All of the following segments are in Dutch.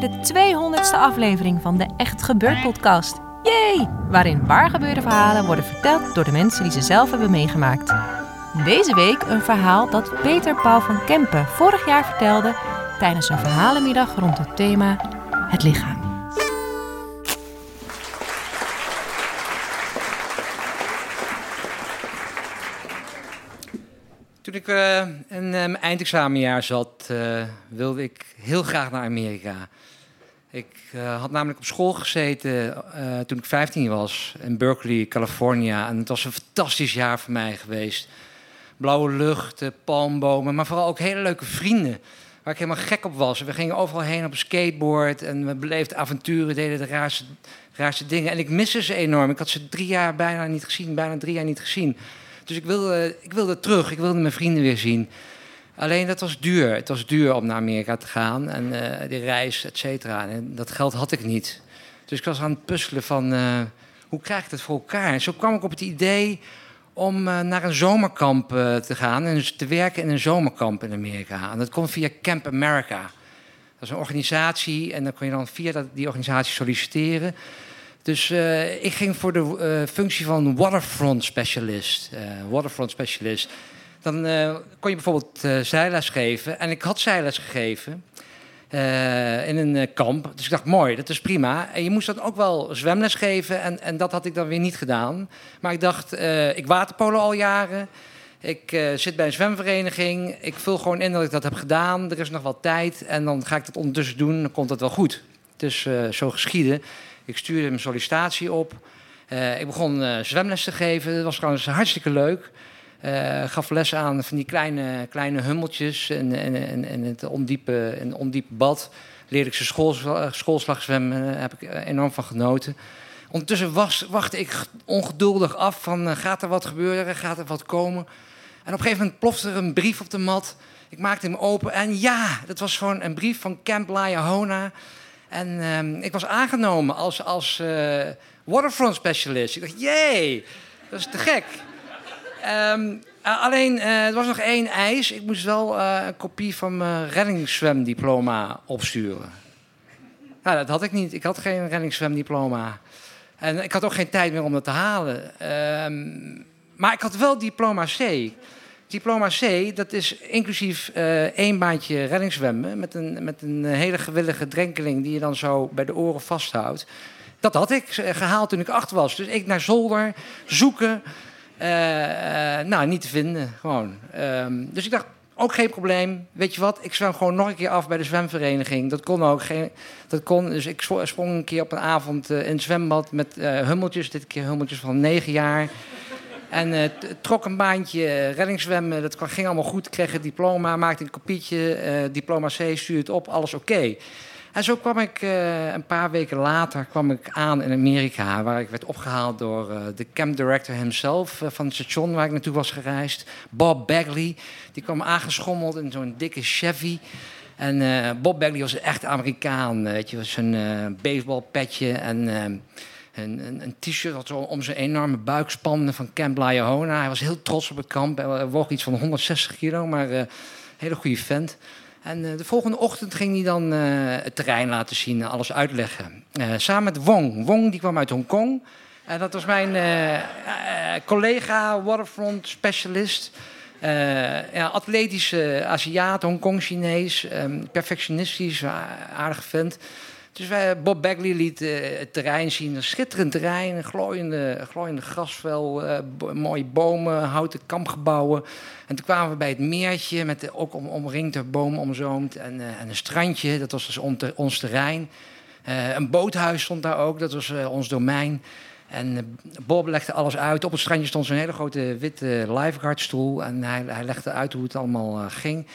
Bij de 200ste aflevering van de Echt Gebeurd podcast. Yay! Waarin waargebeurde verhalen worden verteld door de mensen die ze zelf hebben meegemaakt. Deze week een verhaal dat Peter Paul van Kempen vorig jaar vertelde tijdens een verhalenmiddag rond het thema het lichaam. Ik eh, mijn eindexamenjaar zat, eh, wilde ik heel graag naar Amerika. Ik had namelijk op school gezeten toen ik 15 was in Berkeley, California. En het was een fantastisch jaar voor mij geweest. Blauwe lucht, palmbomen, maar vooral ook hele leuke vrienden. Waar ik helemaal gek op was. We gingen overal heen op een skateboard en we beleefden avonturen, deden de raarste, raarste dingen. En ik miste ze enorm. Ik had ze drie jaar bijna niet gezien, bijna drie jaar niet gezien. Dus ik wilde, ik terug, ik wilde mijn vrienden weer zien. Alleen dat was duur. Het was duur om naar Amerika te gaan en eh die reis, et cetera. En dat geld had ik niet. Dus ik was aan het puzzelen van eh, hoe krijg ik dat voor elkaar? En zo kwam ik op het idee om eh, naar een zomerkamp te gaan en dus te werken in een zomerkamp in Amerika. En dat kon via Camp America. Dat is een organisatie en dan kon je dan via die organisatie solliciteren. Dus eh, ik ging voor de eh, functie van waterfront specialist. eh, waterfront specialist. Dan kon je bijvoorbeeld zijles geven. En ik had zijles gegeven in een kamp. Dus ik dacht, mooi, dat is prima. En je moest dan ook wel zwemles geven. En, en dat had ik dan weer niet gedaan. Maar ik dacht, ik waterpolo al jaren. Ik zit bij een zwemvereniging. Ik vul gewoon in dat ik dat heb gedaan. Er is nog wel tijd. En dan ga ik dat ondertussen doen. Dan komt dat wel goed. Dus eh, zo geschieden. Ik stuurde mijn sollicitatie op. Eh, ik begon eh, zwemles te geven. Dat was trouwens hartstikke leuk. Eh, gaf les aan van die kleine, kleine hummeltjes in, in, in het ondiepe, het ondiepe bad. Leerde ik ze school, schoolslag zwemmen. Daar heb ik enorm van genoten. Ondertussen wachtte ik ongeduldig af van gaat er wat gebeuren, gaat er wat komen. En op een gegeven moment plofte er een brief op de mat. Ik maakte hem open en ja, dat was gewoon een brief van Camp Liahona. En ehm, ik was aangenomen als, als eh, waterfront specialist. Ik dacht, jee, dat is te gek. Ehm, eh, alleen, eh, er was nog één eis. Ik moest wel een kopie van mijn reddingszwemdiploma opsturen. Nou, dat had ik niet. Ik had geen reddingszwemdiploma. En ik had ook geen tijd meer om dat te halen. Ehm, maar ik had wel diploma C. Diploma C, dat is inclusief eh, één baantje reddingszwemmen... Met een, met een hele gewillige drenkeling die je dan zo bij de oren vasthoudt. Dat had ik eh, gehaald toen ik acht was. Dus ik naar zolder, zoeken... eh, eh, nou, niet te vinden, gewoon. Ehm, dus ik dacht, ook geen probleem. Weet je wat, ik zwem gewoon nog een keer af bij de zwemvereniging. Dat kon ook. Geen, dat kon, dus ik sprong een keer op een avond eh, in het zwembad met eh, hummeltjes. Dit keer hummeltjes van negen jaar. En eh, trok een baantje eh, reddingszwemmen. Dat ging allemaal goed. Kreeg het diploma, maakte een kopietje. eh, diploma C, stuurde het op, alles oké. En zo kwam ik een paar weken later kwam ik aan in Amerika, waar ik werd opgehaald door de camp director himself van het station waar ik naartoe was gereisd, Bob Bagley. Die kwam aangeschommeld in zo'n dikke Chevy. En Bob Bagley was een echt Amerikaan, weet je, was eh baseballpetje en eh, een, een, een t-shirt om zijn enorme buik spande van Camp Liahona. Hij was heel trots op het kamp. Hij woog iets van 160 kilo, maar eh, een hele goede vent. En eh, de volgende ochtend ging hij dan eh, het terrein laten zien, en alles uitleggen. Eh, samen met Wong. Wong die kwam uit Hongkong. En dat was mijn eh, eh, collega, waterfront specialist. Eh, ja, atletische Aziat, Hongkong-Chinees, ehm, perfectionistisch, aardig vent. Dus Bob Bagley liet eh, het terrein zien. Een schitterend terrein, glooiende, glooiende grasvel, eh, mooie bomen, houten kampgebouwen. En toen kwamen we bij het meertje, met ook om, omringd door bomen omzoomd. En, eh, en een strandje, dat was dus on- ons terrein. Een boothuis stond daar ook, dat was ons domein. En Bob legde alles uit. Op het strandje stond zo'n hele grote witte lifeguardstoel. En hij, legde uit hoe het allemaal ging.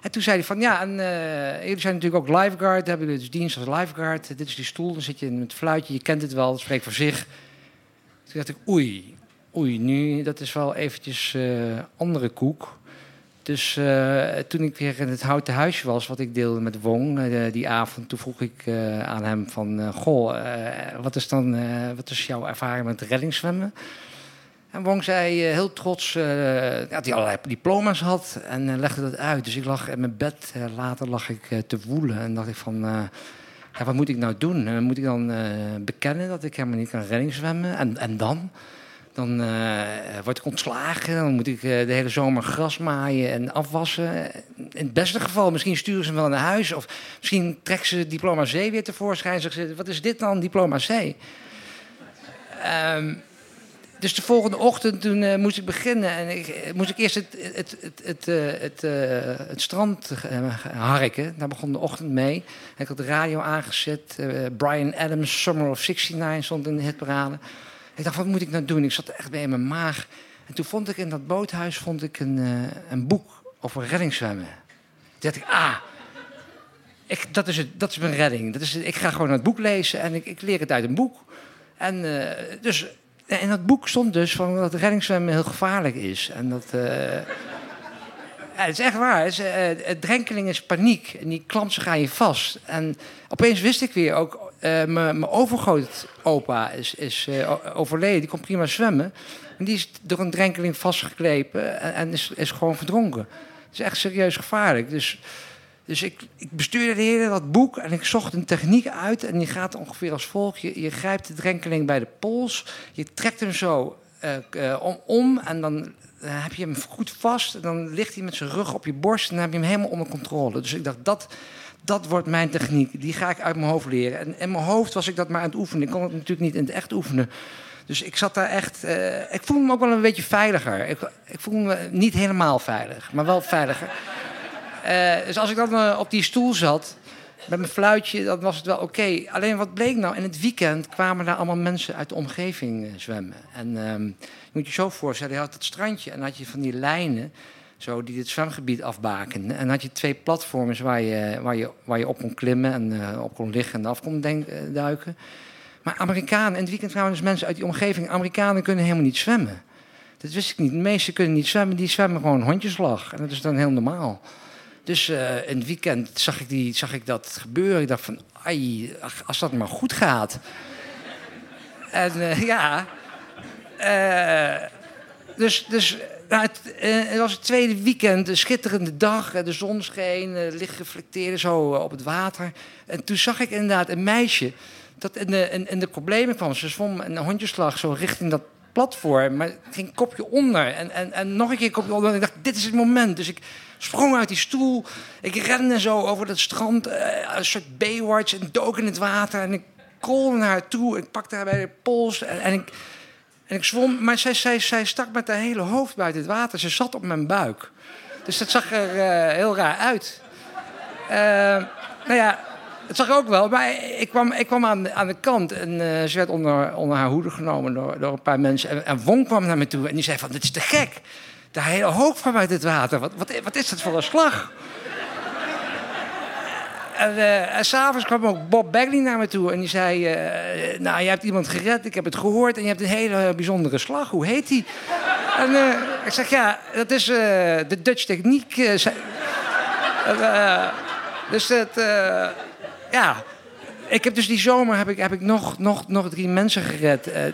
En toen zei hij van, ja, en eh, jullie zijn natuurlijk ook lifeguard. Hebben jullie dus dienst als lifeguard. Dit is die stoel, dan zit je met het fluitje. Je kent het wel, het spreekt voor zich. Toen dacht ik, oei, oei, nu, dat is wel eventjes eh, andere koek. Dus eh, toen ik weer in het houten huisje was, wat ik deelde met Wong die avond, toen vroeg ik aan hem van, goh, wat is dan, wat is jouw ervaring met reddingszwemmen? En Wong zei eh, heel trots eh, dat hij allerlei diploma's had en eh, legde dat uit. Dus ik lag in mijn bed, later lag ik te woelen en dacht ik van, ja, wat moet ik nou doen? Moet ik dan bekennen dat ik helemaal niet kan reddingszwemmen? En, en dan? Dan word ik ontslagen, dan moet ik de hele zomer gras maaien en afwassen. In het beste geval, misschien sturen ze hem wel naar huis. Of misschien trekken ze diploma C weer tevoorschijn en zeggen ze... wat is dit dan, diploma C? Ehm, dus de volgende ochtend toen eh, moest ik beginnen en ik, eh, moest ik eerst het, het, het, het, eh, het, strand harken. Daar begon de ochtend mee. Ik had de radio aangezet. Brian Adams, Summer of 69 stond in de hitparade. Ik dacht, wat moet ik nou doen? Ik zat echt bij in mijn maag. En toen vond ik in dat boothuis vond ik een, een boek over reddingszwemmen. Toen dacht ik, ah, ik, dat, is het, dat is mijn redding. Dat is, het- ik ga gewoon het boek lezen en ik, ik leer het uit een boek. En dus in dat boek stond dus van dat reddingszwemmen heel gevaarlijk is. En dat. ja, het is echt waar. Het, is, eh, drenkeling is paniek. En die klampen gaan je vast. En opeens wist ik weer ook. eh, mijn mijn overgrootopa is, overleden. Die kon prima zwemmen. En die is door een drenkeling vastgeklepen. En, en is, is gewoon verdronken. Het is echt serieus gevaarlijk. Dus. Dus ik, ik bestuurde dat boek en ik zocht een techniek uit. En die gaat ongeveer als volgt. Je, je grijpt de drenkeling bij de pols. Je trekt hem zo eh, eh, om, om. En dan eh, heb je hem goed vast. En dan ligt hij met zijn rug op je borst. En dan heb je hem helemaal onder controle. Dus ik dacht, dat, dat wordt mijn techniek. Die ga ik uit mijn hoofd leren. En in mijn hoofd was ik dat maar aan het oefenen. Ik kon het natuurlijk niet in het echt oefenen. Dus ik zat daar echt. ik voelde me ook wel een beetje veiliger. Ik, ik voelde me niet helemaal veilig, maar wel veiliger. Eh, dus als ik dan eh, op die stoel zat met mijn fluitje, dan was het wel oké. Alleen wat bleek nou? In het weekend kwamen daar allemaal mensen uit de omgeving eh, zwemmen. En ehm, je moet je zo voorstellen, je had het strandje en had je van die lijnen zo, die het zwemgebied afbaken. En had je twee platforms waar je, waar je, waar je op kon klimmen en op kon liggen en af kon duiken. Maar Amerikanen, in het weekend kwamen dus mensen uit die omgeving. Amerikanen kunnen helemaal niet zwemmen. Dat wist ik niet. De meesten kunnen niet zwemmen, die zwemmen gewoon hondjeslag. En dat is dan heel normaal. Dus in het weekend zag ik, die, zag ik dat gebeuren. Ik dacht van, ai, als dat maar goed gaat. en eh, ja, eh, dus, dus nou, het, het was het tweede weekend, een schitterende dag. De zon scheen, licht reflecteerde zo op het water. En toen zag ik inderdaad een meisje dat in de, in, in de problemen kwam. Ze zwom een hondjeslag zo richting dat platform, maar het ging kopje onder. En, en, en nog een keer kopje onder. En ik dacht, dit is het moment. Dus ik sprong uit die stoel. Ik rende zo over dat strand, eh, een soort Baywatch, en dook in het water. En ik krolde naar haar toe. Ik pakte haar bij de pols en, en ik... En ik zwom, maar zij, zij, zij stak met haar hele hoofd buiten het water. Ze zat op mijn buik. Dus dat zag er eh, heel raar uit. Eh, nou ja, het zag ook wel. Maar ik kwam, ik kwam aan, aan de kant en eh, ze werd onder, onder haar hoede genomen door, door een paar mensen. En, en Wong kwam naar me toe en die zei van, dit is te gek. De hele hoofd van buiten het water. Wat, wat, wat is dat voor een slag? En, eh, en s'avonds kwam ook Bob Bagley naar me toe en die zei... eh, nou, je hebt iemand gered, ik heb het gehoord... en je hebt een hele bijzondere slag. Hoe heet die? en ik zeg, ja, dat is de Dutch techniek. dus het... ja, ik heb dus die zomer heb ik, heb ik nog, nog, nog drie mensen gered. eh.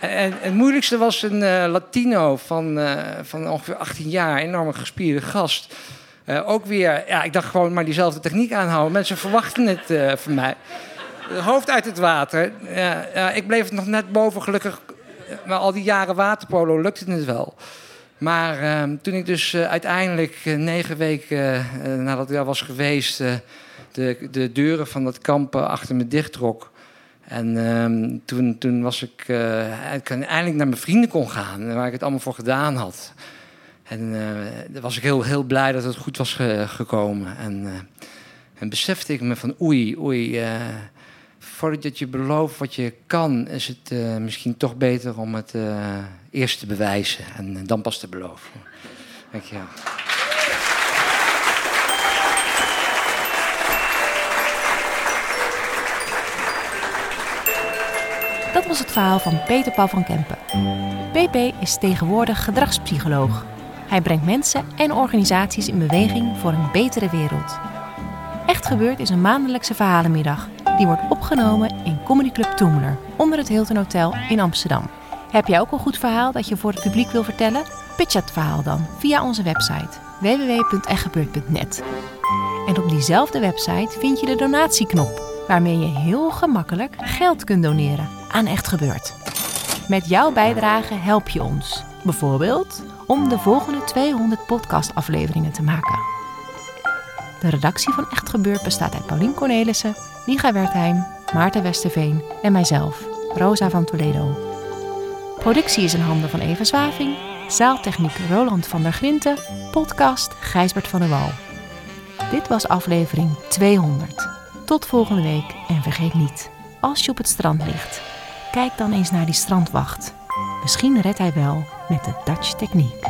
en het moeilijkste was een eh, Latino van, eh, van ongeveer 18 jaar, enorme gespierde gast. Ook weer, ja, ik dacht gewoon maar diezelfde techniek aanhouden. Mensen verwachten het van mij. Hoofd uit het water. Ik bleef het nog net boven, gelukkig. Maar al die jaren waterpolo lukte het wel. Maar eh, toen ik dus uiteindelijk negen weken nadat ik daar was geweest... de, de deuren van dat kamp eh, achter me dichttrok. En ehm, toen, toen was ik, uh, ik eindelijk naar mijn vrienden kon gaan, waar ik het allemaal voor gedaan had. En uh, was ik heel, heel blij dat het goed was ge gekomen. En, en besefte ik me van oei, oei, voordat je belooft wat je kan, is het misschien toch beter om het eerst te bewijzen en dan pas te beloven. Dank was het verhaal van Peter Paul van Kempen. PP is tegenwoordig gedragspsycholoog. Hij brengt mensen en organisaties in beweging voor een betere wereld. Echt Gebeurd is een maandelijkse verhalenmiddag. Die wordt opgenomen in Comedy Club Toemler onder het Hilton Hotel in Amsterdam. Heb jij ook een goed verhaal dat je voor het publiek wil vertellen? Pitch het verhaal dan via onze website www.echtgebeurd.net. En op diezelfde website vind je de donatieknop, waarmee je heel gemakkelijk geld kunt doneren aan Echt Gebeurd. Met jouw bijdrage help je ons, bijvoorbeeld om de volgende 200 podcastafleveringen te maken. De redactie van Echt Gebeurd bestaat uit Paulien Cornelissen, Micha Wertheim, Maarten Westerveen en mijzelf, Rosa van Toledo. Productie is in handen van Eva Zwaving, zaaltechniek Roland van der Grinten, podcast Gijsbert van der Wal. Dit was aflevering 200. Tot volgende week en vergeet niet, als je op het strand ligt, kijk dan eens naar die strandwacht. Misschien redt hij wel met de Dutch techniek.